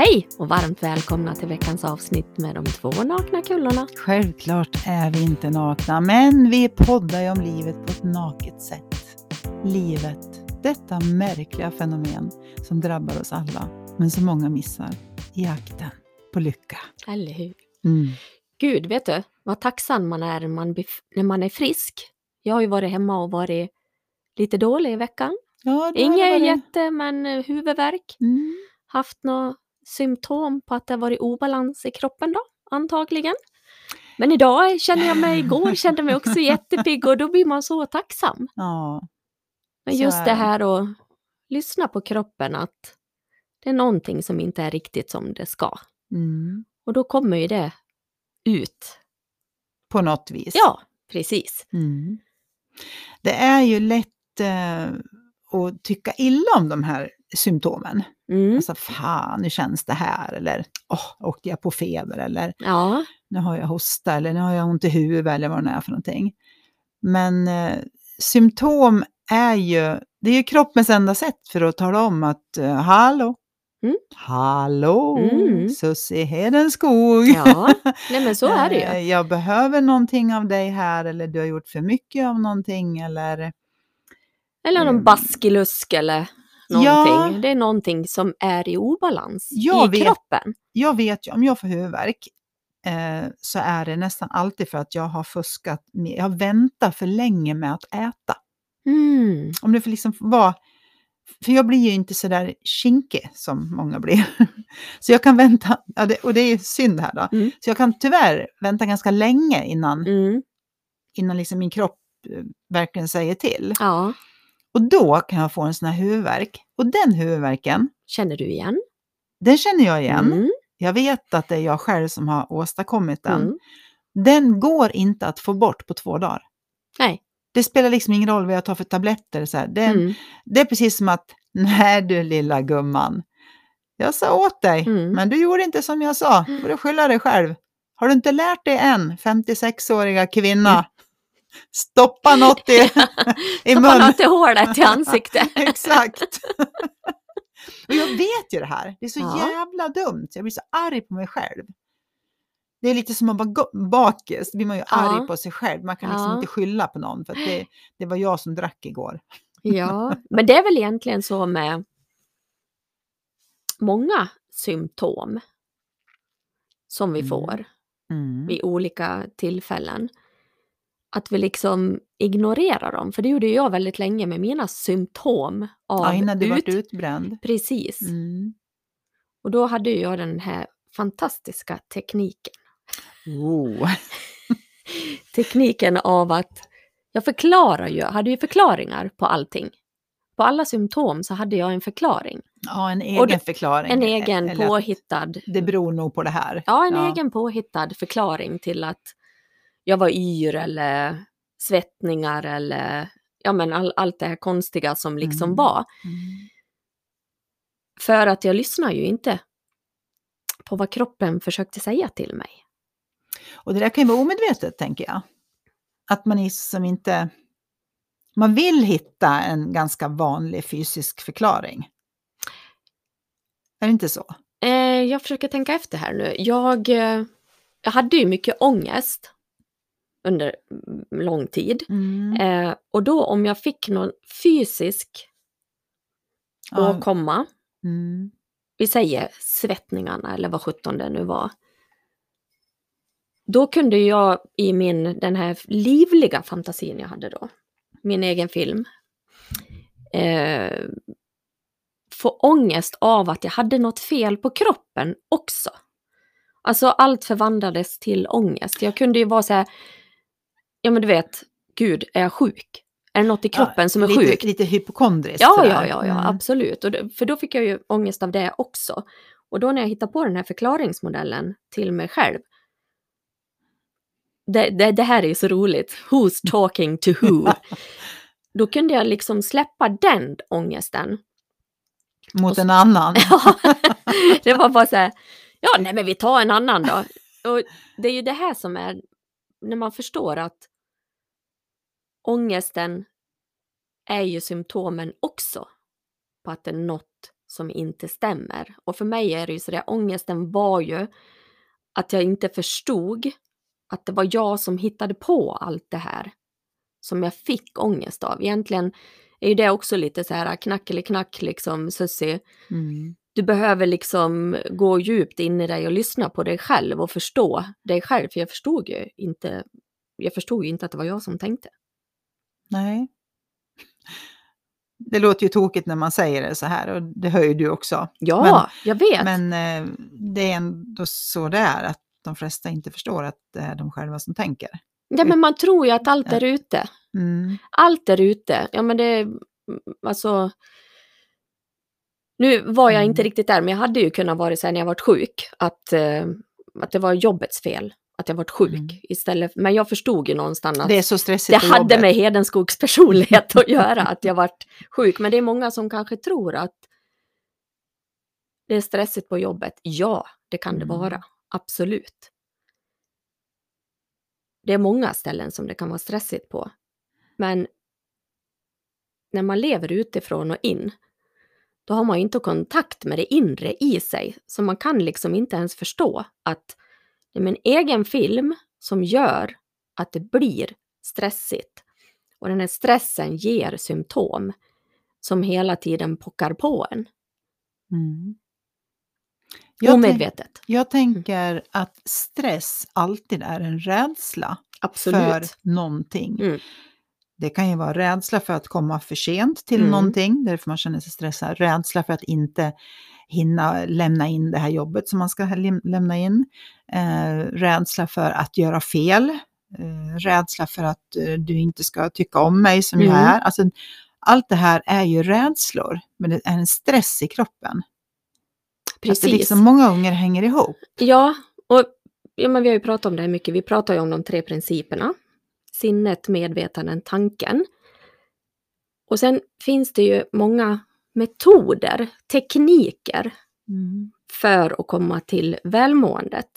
Hej och varmt välkomna till veckans avsnitt med de två nakna kullorna. Självklart är vi inte nakna, men vi poddar ju om livet på ett naket sätt. Livet, detta märkliga fenomen som drabbar oss alla, men som många missar i jakten på lycka. Eller hur? Mm. Gud, vet du vad tacksam man är när man, när man är frisk? Jag har ju varit hemma och varit lite dålig i veckan. Ja, Inget varit- jätte, men eh, huvudvärk. Mm. Haft några symptom på att det har varit obalans i kroppen då, antagligen. Men idag känner jag mig, igår kände jag mig också jättepigg och då blir man så tacksam. Ja, Men just det. här att lyssna på kroppen, att det är någonting som inte är riktigt som det ska. mm. Och då kommer ju det ut. på något vis. Ja, precis. Mm. Det är ju lätt eh, att tycka illa om de här symptomen. Mm. Alltså, fan, nu känns det här. Eller, åh, åkte jag på feber? Eller, Ja, nu har jag hosta. Eller, nu har jag ont i huvudet. Eller vad det är för någonting. Men eh, symptom är ju, det är ju kroppens enda sätt för att tala om att, eh, hallå, Mm. hallå, Mm. Susie Hedenskog. ja. Nej men så är det Eh, ju. Jag behöver någonting av dig här eller du har gjort för mycket av någonting eller Eller någon ehm. baskilusk eller någonting. Ja. Det är någonting som är i obalans Jag i vet. kroppen. jag vet ju om jag får huvudvärk eh, så är det nästan alltid för att jag har fuskat, med, jag har väntat för länge med att äta. Mm. Om det får liksom vara, för jag blir ju inte så där kinkig som många blir. så jag kan vänta, och det är synd här då, Mm. så jag kan tyvärr vänta ganska länge innan, Mm. innan liksom min kropp eh, verkligen säger till. Ja, Och då kan jag få en sån här huvudvärk. Och den huvudvärken, känner du igen? den känner jag igen. Mm. Jag vet att det är jag själv som har åstadkommit den. Mm. Den går inte att få bort på två dagar. Nej. Det spelar liksom ingen roll vad jag tar för tabletter. Så är- Mm. det är precis som att, nej du lilla gumman, jag sa åt dig, Mm. men du gjorde inte som jag sa. Får du skylla dig själv. Har du inte lärt dig än, 56-åriga kvinna, stoppa något i, i Stoppa munnen. något i hålet i ansiktet. Exakt. och jag vet ju det här. Det är så Ja. jävla dumt. Jag blir så arg på mig själv. Det är lite som att vara bakis. Då blir man ju Ja. arg på sig själv. Man kan liksom Ja. inte skylla på någon för det, det var jag som drack igår. Ja, men det är väl egentligen så med många symptom som vi Mm. får Mm. vid olika tillfällen. Att vi liksom ignorerar dem, för det gjorde jag väldigt länge med mina symptom av Ja, innan du ut... vart utbränd. Precis. Mm. Och då hade jag den här fantastiska tekniken. Oh. Tekniken av att jag förklarar ju, hade ju förklaringar på allting. På alla symptom så hade jag en förklaring. Ja, en egen det- förklaring. En egen Eller påhittad Det beror nog på det här. Ja, en egen påhittad förklaring till att jag var yr eller svettningar eller ja, men all, allt det här konstiga som liksom Mm. var. Mm. För att jag lyssnar ju inte på vad kroppen försökte säga till mig. Och det där kan ju vara omedvetet, tänker jag. Att man är som inte... Man vill hitta en ganska vanlig fysisk förklaring. Är det inte så? Eh, jag försöker tänka efter här nu. Jag, eh, jag hade ju mycket ångest under mm, lång tid. Eh, och då om jag fick någon fysisk Ja, åkomma, mm. vi säger svettningarna eller vad sjutton det nu var. Då kunde jag i min, den här livliga fantasin jag hade då, min egen film, eh, få ångest av att jag hade något fel på kroppen också. Alltså allt förvandlades till ångest. Jag kunde ju vara så här, ja men du vet, gud, är jag sjuk? Är det något i kroppen som är lite, sjukt? Lite hypokondriskt. Ja, ja, ja, ja Mm. absolut. Och det, för då fick jag ju ångest av det också. Och då när jag hittade på den här förklaringsmodellen till mig själv. Det, det, det här är ju så roligt. Who's talking to who? då kunde jag liksom släppa den ångesten. Mot en annan. Ja, det var bara så här, ja nej men vi tar en annan då. Och det är ju det här som är, när man förstår att ångesten är ju symptomen också på att det är något som inte stämmer. Och för mig är det ju så där, ångesten var ju att jag inte förstod att det var jag som hittade på allt det här som jag fick ångest av. Egentligen är ju det också lite så här knack eller knack liksom Susie. Mm. Du behöver liksom gå djupt in i dig och lyssna på dig själv och förstå dig själv. För jag förstod ju inte, jag förstod ju inte att det var jag som tänkte. Nej. Det låter ju tokigt när man säger det så här och det hör ju du också. Ja, jag vet. Men eh, det är ändå så det är, att de flesta inte förstår att det är de själva som tänker. ja, men man tror ju att allt är ute. Mm. Allt där ute, ja men det, alltså. Nu var jag inte Mm. riktigt där, men jag hade ju kunnat vara så här när jag varit sjuk, att, eh, att det var jobbets fel, att jag varit sjuk Mm. istället. Men jag förstod ju någonstans att Det är det, så stressigt på hade jobbet. med Hedenskogs personlighet att göra, att jag varit sjuk. Men det är många som kanske tror att det är stressigt på jobbet. Ja, det kan det Mm. vara, absolut. Det är många ställen som det kan vara stressigt på. Men när man lever utifrån och in, då har man ju inte kontakt med det inre i sig. Så man kan liksom inte ens förstå att det är min egen film som gör att det blir stressigt. Och den här stressen ger symptom som hela tiden pockar på en. Mm. Jag, tänk, Omedvetet. jag tänker att stress alltid är en rädsla Absolut. för någonting. Mm. Det kan ju vara rädsla för att komma för sent till Mm. någonting, därför man känner sig stressad. Rädsla för att inte hinna lämna in det här jobbet som man ska läm- lämna in. Eh, rädsla för att göra fel. Eh, rädsla för att eh, du inte ska tycka om mig som jag Mm. är. Alltså, allt det här är ju rädslor, men det är en stress i kroppen. Att Precis. det liksom många gånger hänger ihop. Ja, och ja, men vi har ju pratat om det här mycket. Vi pratar ju om de tre principerna. Sinnet, medvetandet, tanken. Och sen finns det ju många metoder, tekniker Mm. för att komma till välmåendet.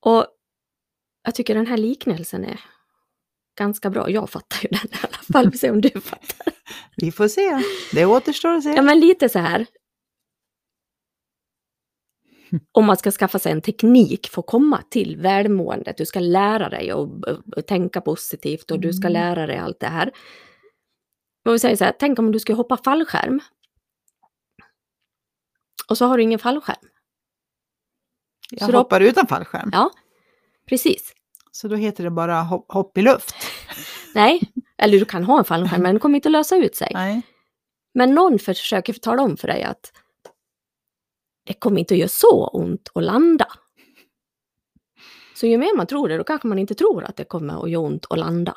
Och jag tycker den här liknelsen är ganska bra. Jag fattar ju den i alla fall. Vi får se om du fattar. Vi får se, det återstår att se. Ja, men lite så här. Om man ska skaffa sig en teknik för att komma till välmåendet, du ska lära dig att att tänka positivt och du ska Mm. lära dig allt det här. Och vi säger så här, tänk om du skulle hoppa fallskärm. Och så har du ingen fallskärm. Jag så då- hoppar utan fallskärm. Ja, precis. Så då heter det bara hopp, hopp i luft. Nej, eller du kan ha en fallskärm men den kommer inte lösa ut sig. Nej. Men någon försöker tala om för dig att det kommer inte att göra så ont att landa. Så ju mer man tror det, då kanske man inte tror att det kommer att göra ont att landa.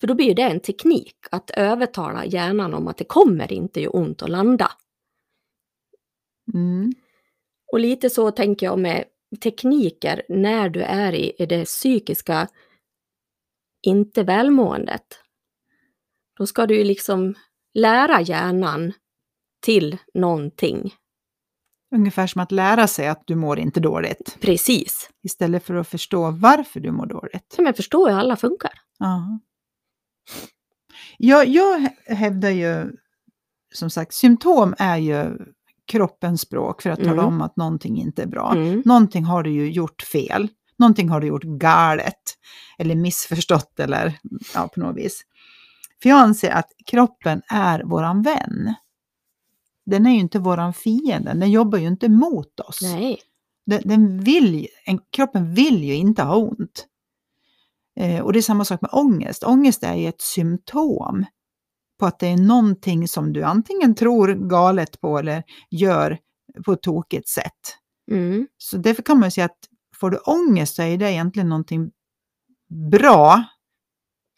För då blir det en teknik att övertala hjärnan om att det kommer inte göra ont att landa. Mm. Och lite så tänker jag med tekniker när du är i, det psykiska inte välmåendet. Då ska du ju liksom lära hjärnan till någonting. Ungefär som att lära sig att du mår inte dåligt. Precis. Istället för att förstå varför du mår dåligt. Så jag förstår hur alla funkar. Ja. Jag, jag hä- hävdar ju, som sagt, symptom är ju kroppens språk för att tala Mm. om att någonting inte är bra. Mm. Någonting har du ju gjort fel. Någonting har du gjort galet. Eller missförstått eller ja, på något vis. För jag anser att kroppen är våran vän. Den är ju inte våran fiende, den jobbar ju inte mot oss. Nej. Den, den vill, ju- en, kroppen vill ju inte ha ont. Eh, och det är samma sak med ångest. Ångest är ju ett symptom på att det är någonting som du antingen tror galet på eller gör på ett tokigt sätt. Mm. Så därför kan man säga att får du ångest så är det egentligen någonting bra,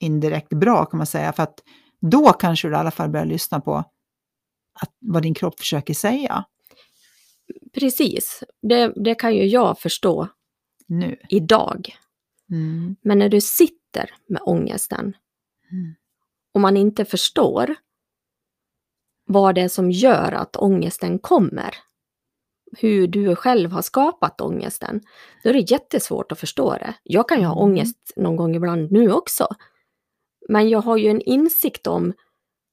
indirekt bra kan man säga, för att då kanske du i alla fall börjar lyssna på att, vad din kropp försöker säga Precis. Det, det kan ju jag förstå nu. idag. Mm. Men när du sitter med ångesten Mm. och man inte förstår vad det är som gör att ångesten kommer, hur du själv har skapat ångesten, då är det jättesvårt att förstå det. Jag kan ju ha Mm. ångest någon gång ibland nu också. Men jag har ju en insikt om,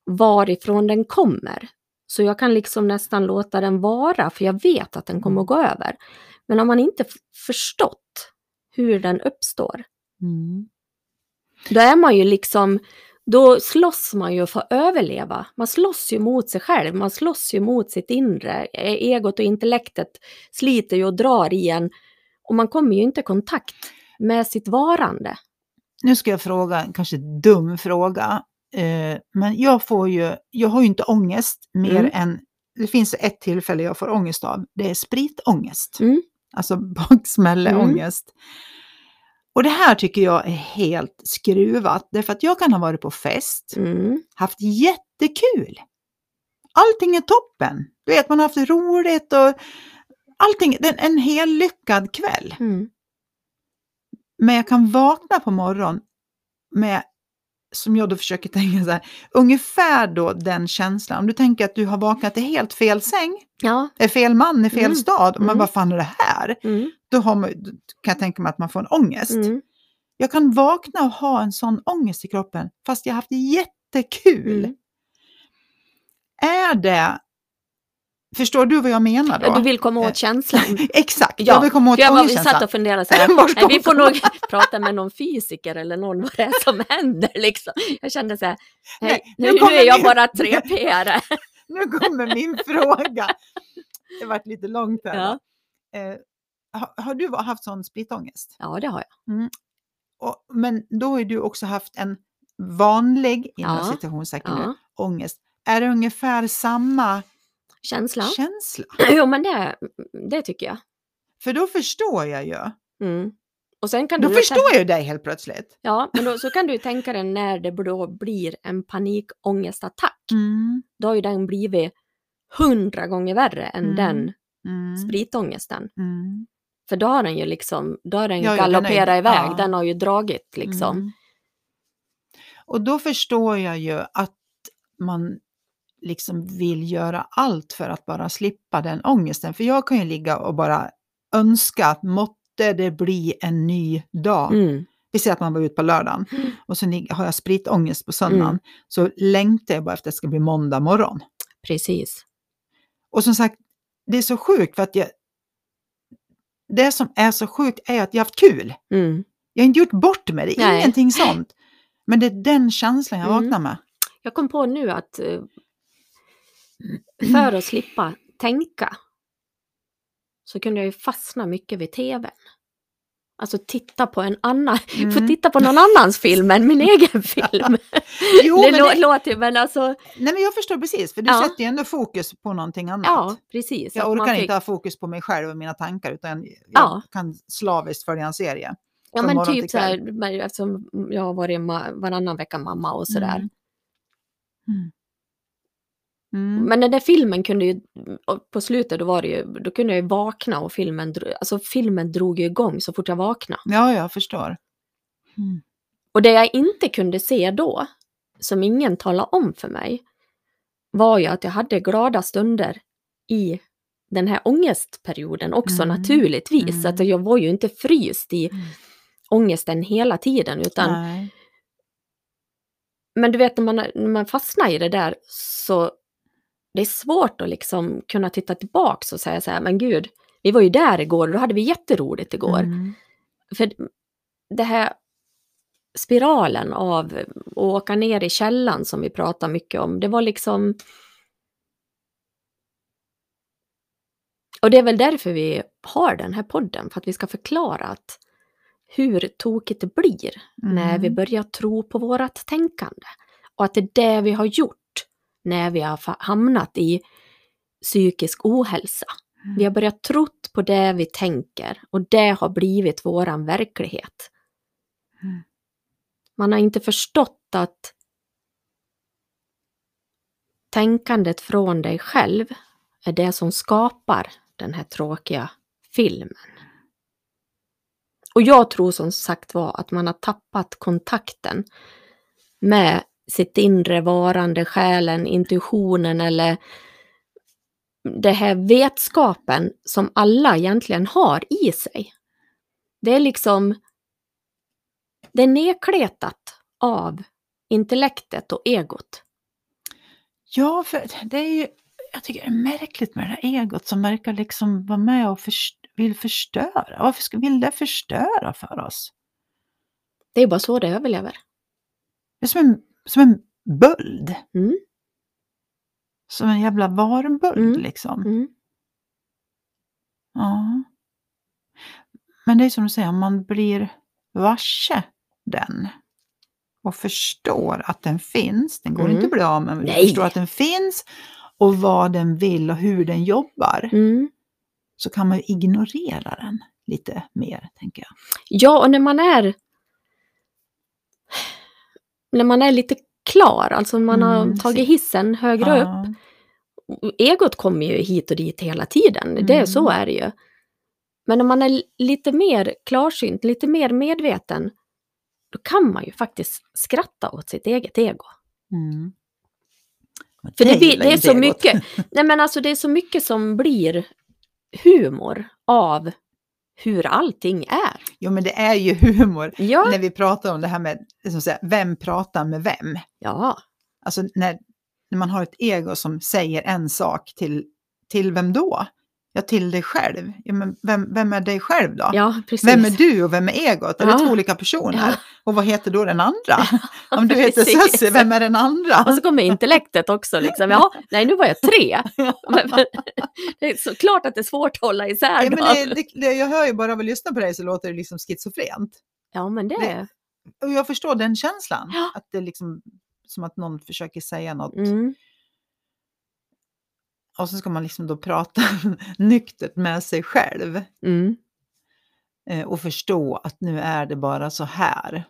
varifrån den kommer. Så jag kan liksom nästan låta den vara, för jag vet att den kommer att gå över. Men om man inte förstått hur den uppstår, Mm. då är man ju liksom, då slåss man ju för att överleva. Man slåss ju mot sig själv, man slåss ju mot sitt inre. E- Egot och intellektet sliter ju och drar i en och man kommer ju inte i kontakt med sitt varande. Nu ska jag fråga en kanske dum fråga. Eh, men jag får ju, jag har ju inte ångest mer Mm. än, det finns ett tillfälle jag får ångest av, det är spritångest. Mm. Alltså baksmälleångest. Och det här tycker jag är helt skruvat, därför att jag kan ha varit på fest, Mm. haft jättekul. Allting är toppen. Du vet, man har haft roligt och allting, är en hel lyckad kväll. Mm. Men jag kan vakna på morgonen med, som jag då försöker tänka så här, ungefär då den känslan. Om du tänker att du har vaknat i helt fel säng, Ja. är fel man i fel Mm. stad, och man Mm. vad fan är det här? Mm. Då, man, då kan jag tänka mig att man får en ångest. Mm. Jag kan vakna och ha en sån ångest i kroppen, fast jag har haft jättekul. Mm. Är det, förstår du vad jag menar då? Du vill komma åt känslan. Exakt, Ja, jag vill komma åt Jag var, ångestkänslan. satt och funderade så här, nej, vi får nog prata med någon fysiker eller någon vad det är som händer liksom. Jag kände så här, nej, nu, nu är jag min- bara 3P-are. Nu kommer min fråga. Det varit lite långt här. Ja. Eh, har, har du haft sån splitångest? ja, det har jag. Och, men då har du också haft en vanlig, inom Ja. citationstecken Ja. ångest. Är det ungefär samma Känslan. känsla? Jo, men det, det tycker jag. För då förstår jag ju. Mm. Och sen kan Då du förstår jag dig helt plötsligt. Ja, men då, så kan du tänka dig när det då blir en panikångestattack. Mm. Då har ju den blivit hundra gånger värre än Mm. den Mm. spritångesten. Mm. För då har den ju liksom, då har den Ja, ja, galopperat iväg, ja. den har ju dragit liksom. Mm. Och då förstår jag ju att man liksom vill göra allt för att bara slippa den ångesten. För jag kan ju ligga och bara önska att måtte det bli en ny dag. Mm. Vi säger att man var ute på lördagen Mm. och så har jag spritångest på söndagen. Mm. Så längtar jag bara efter att det ska bli måndag morgon. Precis. Och som sagt, det är så sjukt för att jag... Det som är så sjukt är att jag har haft kul. Mm. Jag har inte gjort bort med det, Nej. ingenting sånt. Men det är den känslan jag Mm. vaknar med. Jag kom på nu att eh, för att slippa tänka så kunde jag ju fastna mycket vid tvn. Alltså titta på en annan, Mm. få titta på någon annans film än min egen film. Jo, det men lå- det, låter ju, men alltså, nej, men jag förstår precis, för du Ja. sätter ju ändå fokus på någonting annat. ja precis. jag orkar fick- inte ha fokus på mig själv och mina tankar, utan jag Ja. kan slaviskt följa en serie. Ja men typ så här, eftersom jag har varit varannan vecka mamma och sådär. Mm. Mm. Mm. Men den där filmen kunde ju, på slutet då var det ju, då kunde jag ju vakna och filmen, alltså filmen drog ju igång så fort jag vaknade. Ja, jag förstår. Mm. Och det jag inte kunde se då, som ingen talade om för mig, var ju att jag hade glada stunder i den här ångestperioden också Mm. naturligtvis. Mm. Att jag var ju inte fryst i Mm. ångesten hela tiden utan Nej. Men du vet när man, när man fastnar i det där så det är svårt att liksom kunna titta tillbaks och säga så här, men gud, vi var ju där igår och då hade vi jätteroligt igår. Mm. För det här spiralen av att åka ner i källan som vi pratar mycket om, det var liksom... Och det är väl därför vi har den här podden, för att vi ska förklara att hur tokigt det blir när Mm. vi börjar tro på vårat tänkande. Och att det är det vi har gjort när vi har hamnat i psykisk ohälsa. Vi har börjat trott på det vi tänker och det har blivit våran verklighet. Mm. Man har inte förstått att tänkandet från dig själv är det som skapar den här tråkiga filmen. Och jag tror som sagt var att man har tappat kontakten med sitt inre varande, själen, intuitionen eller det här vetskapen som alla egentligen har i sig. Det är liksom, det är nedkletat av intellektet och egot. Ja, för det är ju, jag tycker det är märkligt med det här egot som verkar liksom vara med och först, vill förstöra. Varför vill det förstöra för oss? Det är bara så det överlever. Det är som en, som en böld. Mm. Som en jävla varböld Mm. liksom. Mm. Ja. Men det är som du säger, om man blir varse den och förstår att den finns, den går Mm. inte att bli av med, men Nej. förstår att den finns och vad den vill och hur den jobbar, Mm. så kan man ju ignorera den lite mer, tänker jag. Ja, och när man är när man är lite klar, alltså man har Mm, tagit hissen högre upp. Ja. Egot kommer ju hit och dit hela tiden, det, Mm. så är det ju. Men när man är lite mer klarsynt, lite mer medveten, då kan man ju faktiskt skratta åt sitt eget ego. Mm. För det, gillar det är så mycket, nej men alltså det är så mycket som blir humor av hur allting är. Jo, men det är ju humor Ja, när vi pratar om det här med, som säger, vem pratar med vem? ja, Alltså när, när man har ett ego som säger en sak till, till vem då? Ja, till dig själv. Ja, men vem, vem är dig själv då? ja precis. Vem är du och vem är egot? Är det Ja. två olika personer? Ja. Och vad heter då den andra? Om du heter. Sussie, vem är den andra? Och så kommer intellektet också. Liksom. Jaha, nej nu var jag tre. Men- men- det är såklart att det är svårt att hålla isär Ja, men det, det, det, jag hör ju bara av att lyssna på dig så låter det liksom schizofrent. Ja, men det är... Och jag förstår den känslan. Ja. Att det är liksom som att någon försöker säga något. Mm, Och så ska man liksom då prata nyktert med sig själv. mm, eh, och förstå att nu är det bara så här.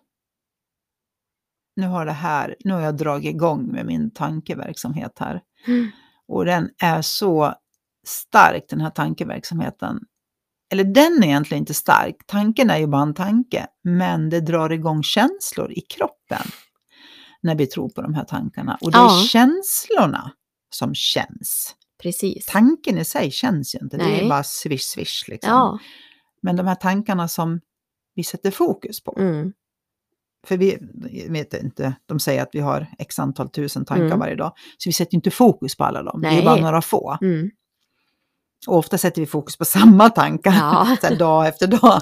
Nu har det här, nu har jag dragit igång med min tankeverksamhet här. mm. Och den är så stark den här tankeverksamheten. Eller den är egentligen inte stark, tanken är ju bara en tanke, men det drar igång känslor i kroppen när vi tror på de här tankarna. Och det är Ja. känslorna som känns. Precis. Tanken i sig känns ju inte, det är Nej. bara swish swish liksom. Ja. Men de här tankarna som vi sätter fokus på. Mm, För vi vet inte, de säger att vi har x antal tusen tankar Mm. varje dag. Så vi sätter inte fokus på alla dem, det är Nej. bara några få. mm. Och ofta sätter vi fokus på samma tankar, Ja. så dag efter dag.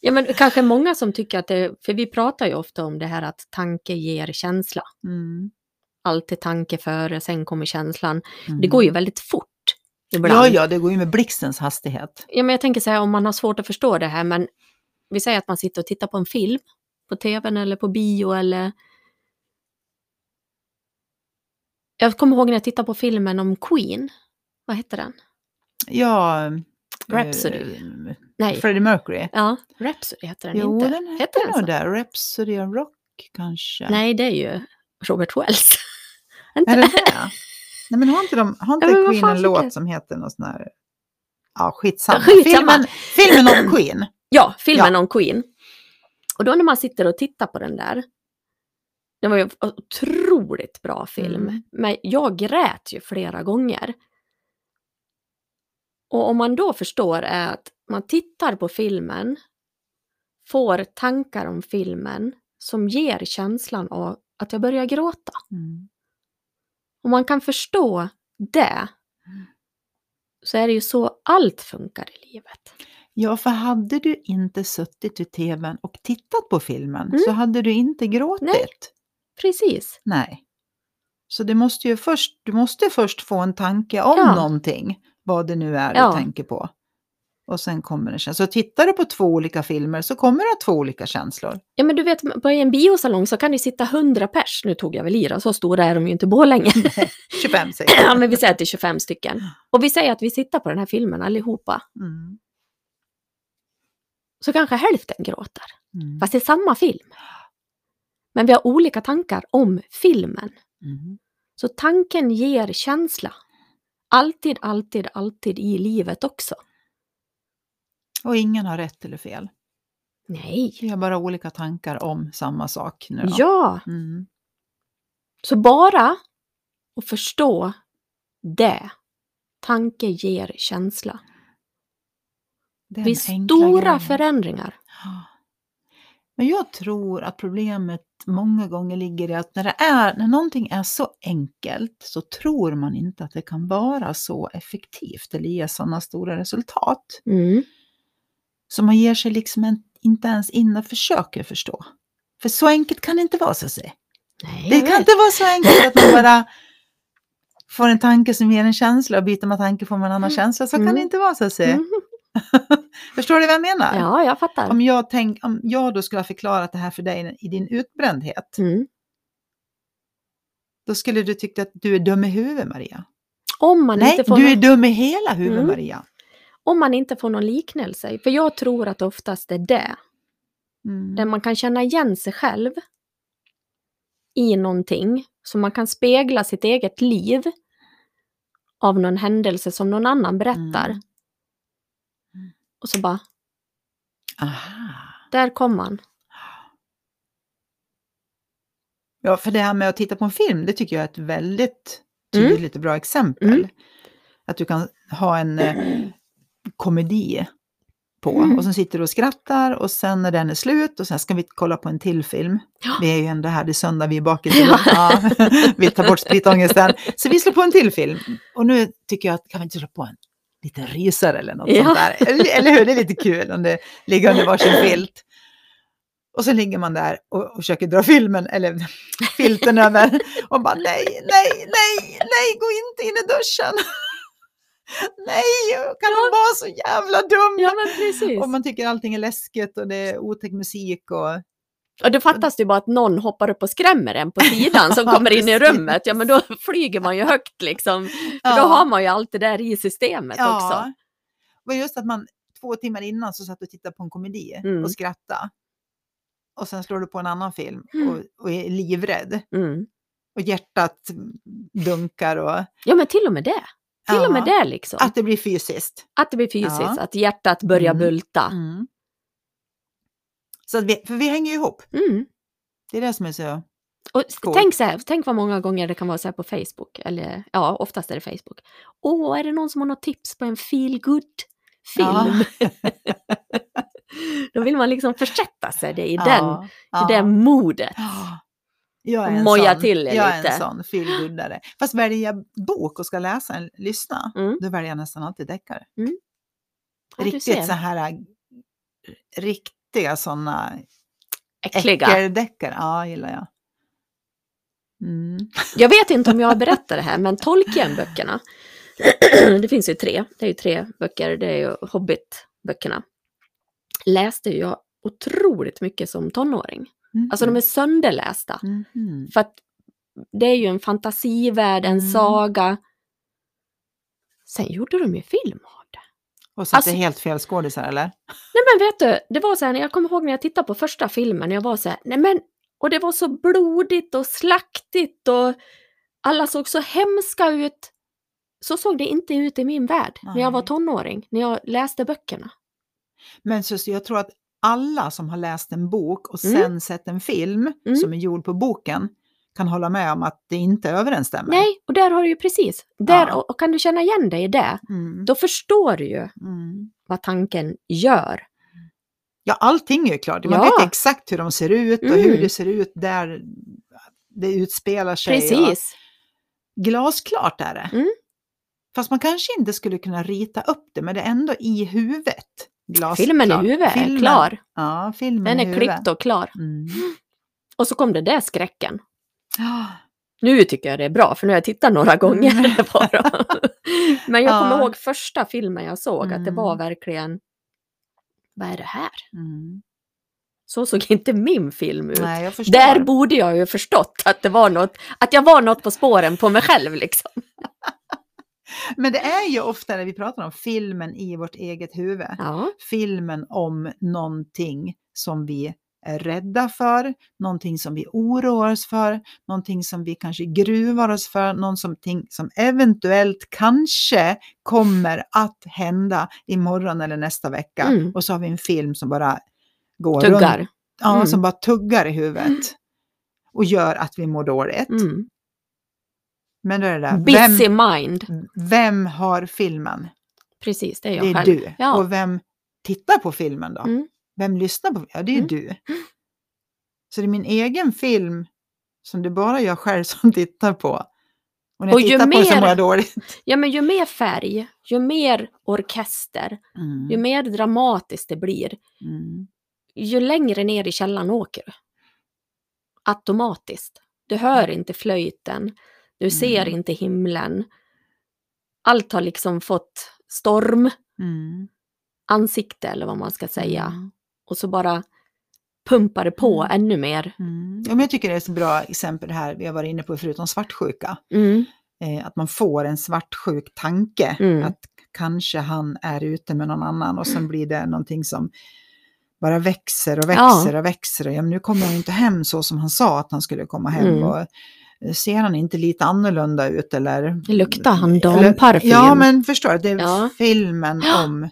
Ja, men kanske många som tycker att det... För vi pratar ju ofta om det här att tanke ger känsla. Mm. Alltid tanke före, sen kommer känslan. Mm. Det går ju väldigt fort ibland. Ja, ja, det går ju med blixtens hastighet. Ja, men jag tänker så här, om man har svårt att förstå det här, men vi säger att man sitter och tittar på en film på tvn eller på bio eller... Jag kommer ihåg när jag tittade på filmen om Queen. Vad hette den? Ja, Rhapsody. eh, Nej. Freddie Mercury. Ja, Rhapsody heter den jo, inte. den Heter hette den nog det. Rhapsody of Rock kanske. Nej, det är ju Robert Wells. Inte Är det det? Nej, men har inte, de, har inte Ja, Queen en låt som heter något sån här... Ja, skitsamma. Skitsamma. Filmen, filmen om Queen. Ja, filmen Ja. om Queen. Och då när man sitter och tittar på den där. Det var ju en otroligt bra film. Mm. Men jag grät ju flera gånger. Och om man då förstår är att man tittar på filmen, får tankar om filmen som ger känslan av att jag börjar gråta. Mm. Om man kan förstå det så är det ju så allt funkar i livet. Ja, för hade du inte suttit vid tvn och tittat på filmen Mm. så hade du inte gråtit. Nej. Precis. Nej. Så det måste ju först, du måste först få en tanke om Ja. någonting, vad det nu är Ja. du tänker på. Och sen kommer känslor. Så tittar du på två olika filmer så kommer du ha två olika känslor. Ja men du vet, på en biosalong så kan det sitta 100 pers. Nu tog jag väl i då, så stora är de ju inte Borlänge. 25 säger jag. ja men vi säger att det är 25 stycken. Och vi säger att vi tittar på den här filmen allihopa. Mm. Så kanske hälften gråter. Mm. Fast det är samma film. Men vi har olika tankar om filmen. Mm. Så tanken ger känsla. Alltid, alltid, alltid i livet också. Och ingen har rätt eller fel. Nej. Vi har bara olika tankar om samma sak nu då. Ja, Mm. så bara att förstå det. Tanke ger känsla. Den Vid stora grejen. förändringar. Men jag tror att problemet många gånger ligger i att när, det är, när någonting är så enkelt så tror man inte att det kan vara så effektivt eller ge sådana stora resultat. Mm. Så man ger sig liksom en, inte ens in och försöker förstå. För så enkelt kan det inte vara så att säga. Nej, Det kan vet. inte vara så enkelt att man bara får en tanke som ger en känsla och byter man tanke får man en annan känsla. Så kan Mm. det inte vara så att säga. Mm. Förstår du vad jag menar? Ja, jag fattar. Om, jag tänk, om jag då skulle ha förklarat det här för dig i din utbrändhet, Mm. då skulle du tycka att du är dum i huvudet, Maria. Om, man Nej, inte får du är dum i hela huvudet, Mm. Maria. Om man inte får någon liknelse. För jag tror att oftast är det. Mm. Där man kan känna igen sig själv i någonting. Så man kan spegla sitt eget liv av någon händelse som någon annan berättar. Mm. Och så bara, Aha. där kom man. Ja, för det här med att titta på en film, det tycker jag är ett väldigt Mm. tydligt och bra exempel. Mm. Att du kan ha en eh, komedi på Mm. och så sitter du och skrattar och sen när den är slut och sen ska vi kolla på en till film. Ja. Vi är ju ändå här, det är söndag, vi är bakis. Ja. vi tar bort spritångesten. Så vi slår på en till film. Och nu tycker jag att, kan vi inte slå på en liten rysare eller något Ja. sånt där? Eller, eller hur, det är lite kul om det ligger under varsin filt. Och så ligger man där och, och försöker dra filmen, eller filten över och bara nej, nej, nej, nej, gå inte in i duschen. Nej, kan Ja. hon vara så jävla dum? Ja, men precis. Och man tycker allting är läskigt och det är otäck musik och... Och då fattas det ju bara att någon hoppar upp och skrämmer en på sidan som Ja, kommer in i rummet. Ja, men då flyger man ju högt liksom. För då har man ju allt det där i systemet också. Och just att man två timmar innan så satt och tittade på en komedi Mm. och skrattade. Och sen slår du på en annan film Mm. och, och är livrädd. Mm. Och hjärtat dunkar och... Ja, men till och med det. Till Ja. och med det liksom. Att, Att det blir fysiskt. det blir fysiskt, Ja. att hjärtat börjar Mm. bulta. Mm. Så att vi, för vi hänger ihop. Mm. Det är det som är så... Och Cool. tänk så här, tänk vad många gånger det kan vara så här på Facebook, eller ja, oftast är det Facebook. Åh, är det någon som har något tips på en feel good film Ja. Då vill man liksom försätta sig i, den, i det modet. Ja. Jag är en Moja sån, till er jag är lite. en sån feelgoodare. Fast väljer jag bok och ska läsa en, lyssna, Mm. då väljer jag nästan alltid deckare. Ja, du Riktigt så här äh, riktiga sådana Äckliga. äckeldeckare. Ja, gillar jag. Mm. Jag vet inte om jag har berättat det här, men Tolkien-böckerna, det finns ju tre, det är ju tre böcker, det är ju Hobbit-böckerna, läste jag otroligt mycket som tonåring. Alltså de är sönderlästa. Mhm. För att det är ju en fantasivärld, en Mm. saga. Sen gjorde de ju film av det. Och så att det Alltså- helt fel skådisar eller? Nej men vet du, det var så här, jag kommer ihåg när jag tittade på första filmen, jag var så här, nej men, och det var så blodigt och slaktigt och alla såg så hemska ut. Så såg det inte ut i min värld när jag var Nej. tonåring, när jag läste böckerna. Men så, så jag tror att alla som har läst en bok och Mm. sen sett en film Mm. som är gjord på boken kan hålla med om att det inte överensstämmer. Nej, och där har du ju precis, där, Ja. och, och kan du känna igen dig i det, Mm. då förstår du ju Mm. vad tanken gör. Ja, allting är ju klart. Man Ja. vet exakt hur de ser ut och Mm. hur det ser ut där det utspelar sig. Och Precis. glasklart är det. Mm. Fast man kanske inte skulle kunna rita upp det, men det är ändå i huvudet. Glasklart. Filmen i huvudet är Filmen- klar. Ja, filmen Den är klippt och klar. Mm. Och så kom det där skräcken. Ah, Nu tycker jag det är bra, för nu har jag tittat några gånger på dem. Men jag kommer Ja. ihåg första filmen jag såg, att det Mm. var verkligen, vad är det här? Mm. Så såg inte min film ut. Nej. Där borde jag ju förstått att det var något, att jag var något på spåren på mig själv liksom. Men det är ju ofta när vi pratar om filmen i vårt eget huvud. Ja, Filmen om någonting som vi är rädda för, någonting som vi oroar oss för, någonting som vi kanske gruvar oss för, någonting som eventuellt kanske kommer att hända imorgon eller nästa vecka. Mm. Och så har vi en film som bara går tuggar. runt, ja, Mm. som bara tuggar i huvudet och gör att vi mår dåligt. Mm. Men då är det där, Busy vem, mind. vem har filmen? Precis, det är jag Det är själv. du. Ja. Och vem tittar på filmen då? Mm. Vem lyssnar på Ja, det är ju Mm. du. Så det är min egen film som det bara jag själv som tittar på. Och när jag Och ju tittar på den så mer- mår jag dåligt. Ja, men ju mer färg, ju mer orkester, ju Mm. mer dramatiskt det blir, Mm. ju längre ner i källaren åker du. Automatiskt. Du hör inte flöjten, du ser Mm. inte himlen. Allt har liksom fått storm, Mm. ansikte eller vad man ska säga. Mm. Och så bara pumpar det på Mm. ännu mer. Mm. Ja, men jag tycker det är ett bra exempel det här vi har varit inne på förutom svartsjuka. Mm. Eh, att man får en svartsjuk tanke. Mm. Att kanske han är ute med någon annan och sen blir det någonting som bara växer och växer och växer. Och, ja, men nu kommer han inte hem så som han sa att han skulle komma hem. Mm. Och, ser han inte lite annorlunda ut eller? Luktar han damparfym? Ja, men förstår du, det är Ja. filmen om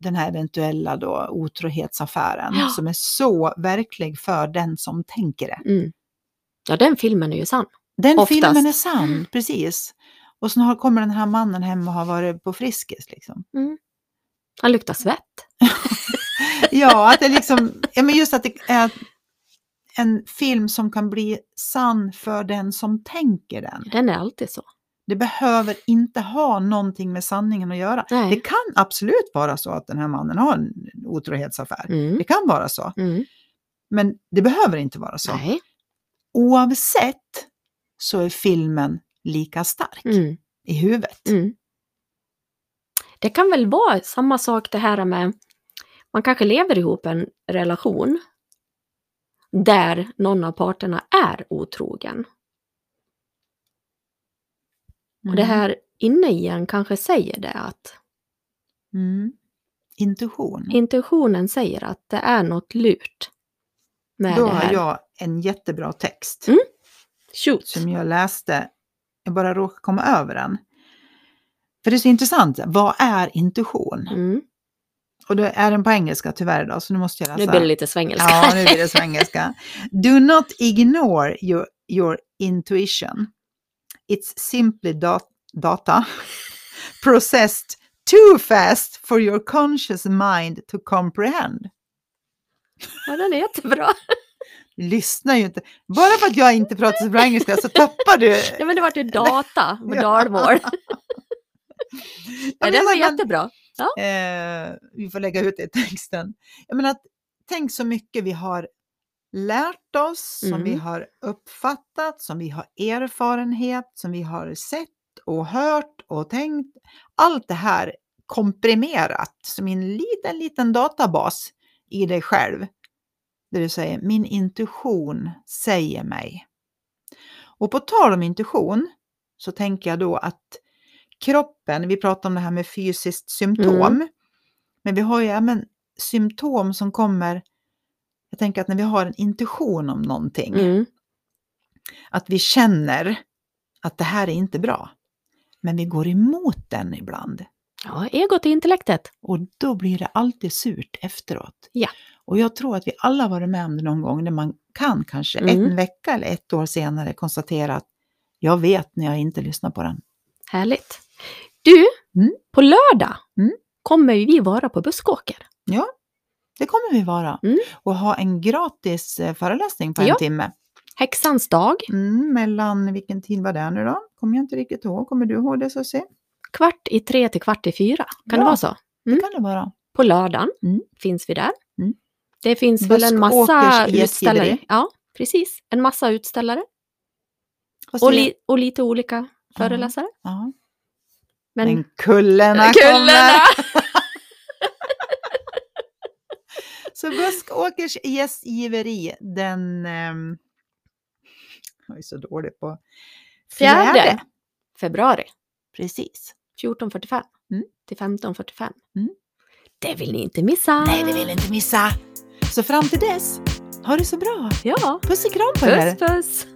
den här eventuella då otrohetsaffären Ja. som är så verklig för den som tänker det. Mm. Ja, den filmen är ju sann. Den Oftast. filmen är sann, precis. Och sen har, kommer den här mannen hem och har varit på Friskis. Liksom. Mm. Han luktar svett. Ja, att det liksom, ja, men just att det är en film som kan bli sann för den som tänker den. Den är alltid så. Det behöver inte ha någonting med sanningen att göra. Nej. Det kan absolut vara så att den här mannen har en otrohetsaffär. Mm. Det kan vara så. Mm. Men det behöver inte vara så. Nej. Oavsett så är filmen lika stark Mm. i huvudet. Mm. Det kan väl vara samma sak det här med, man kanske lever ihop en relation där någon av parterna är otrogen. Och det här inne i en kanske säger det att Mm. Intuition. intentionen säger att det är något lurt med Då det har här. jag en jättebra text Mm. Shoot. som jag läste. Jag bara råkade komma över den. För det är så intressant. Vad är intuition? Mm. Och då är den på engelska tyvärr då, så nu måste jag läsa. Nu blir det lite svengelska. Ja, nu blir det svengelska. Do not ignore your, your intuition. It's simply dat- data processed too fast for your conscious mind to comprehend. ja, den är jättebra. Lyssnar ju inte. Bara för att jag inte pratar så bra engelska så tappar du. Ja, men det vart ju data Ja. dalmål. Ja, Ja, den var jag kan- jättebra. Eh, vi får lägga ut det i texten. Jag menar, att, tänk så mycket vi har lärt oss, som Mm. vi har uppfattat, som vi har erfarenhet, som vi har sett och hört och tänkt. Allt det här komprimerat som en liten, liten databas i dig själv. Där du säger, min intuition säger mig. Och på tal om intuition så tänker jag då att kroppen, vi pratar om det här med fysiskt symptom, Mm. men vi har ju även symptom som kommer, jag tänker att när vi har en intuition om någonting, Mm. att vi känner att det här är inte bra, men vi går emot den ibland. Ja, egot är intellektet. Och då blir det alltid surt efteråt. Ja. Och jag tror att vi alla varit med om det någon gång när man kan kanske Mm. en vecka eller ett år senare konstatera att jag vet när jag inte lyssnar på den. Härligt. Du, Mm. på lördag Mm. kommer vi vara på Buskåker. Ja, det kommer vi vara. Mm. Och ha en gratis eh, föreläsning på en Ja. timme. Häxans dag, Mm, mellan, vilken tid var det nu då? Kommer jag inte riktigt ihåg. Kommer du ihåg det Susie? kvart i tre till kvart i fyra. Kan det Ja. vara så? Det Mm. kan det vara. På lördagen Mm. finns vi där. Det finns väl en massa utställare. Ja, precis. En massa utställare. Och, det- li- och lite olika föreläsare. ja. Men, Men kullerna, Kullerna! kommer! Så Buskåkers gästgiveri den... ehm, jag är så dålig på... Fjärde. februari Precis. 14.45 Mm. till 15.45. Mm. Det vill ni inte missa. Nej, det vill ni inte missa. Så fram till dess, ha det så bra. Ja, Puss och kram på er. puss puss.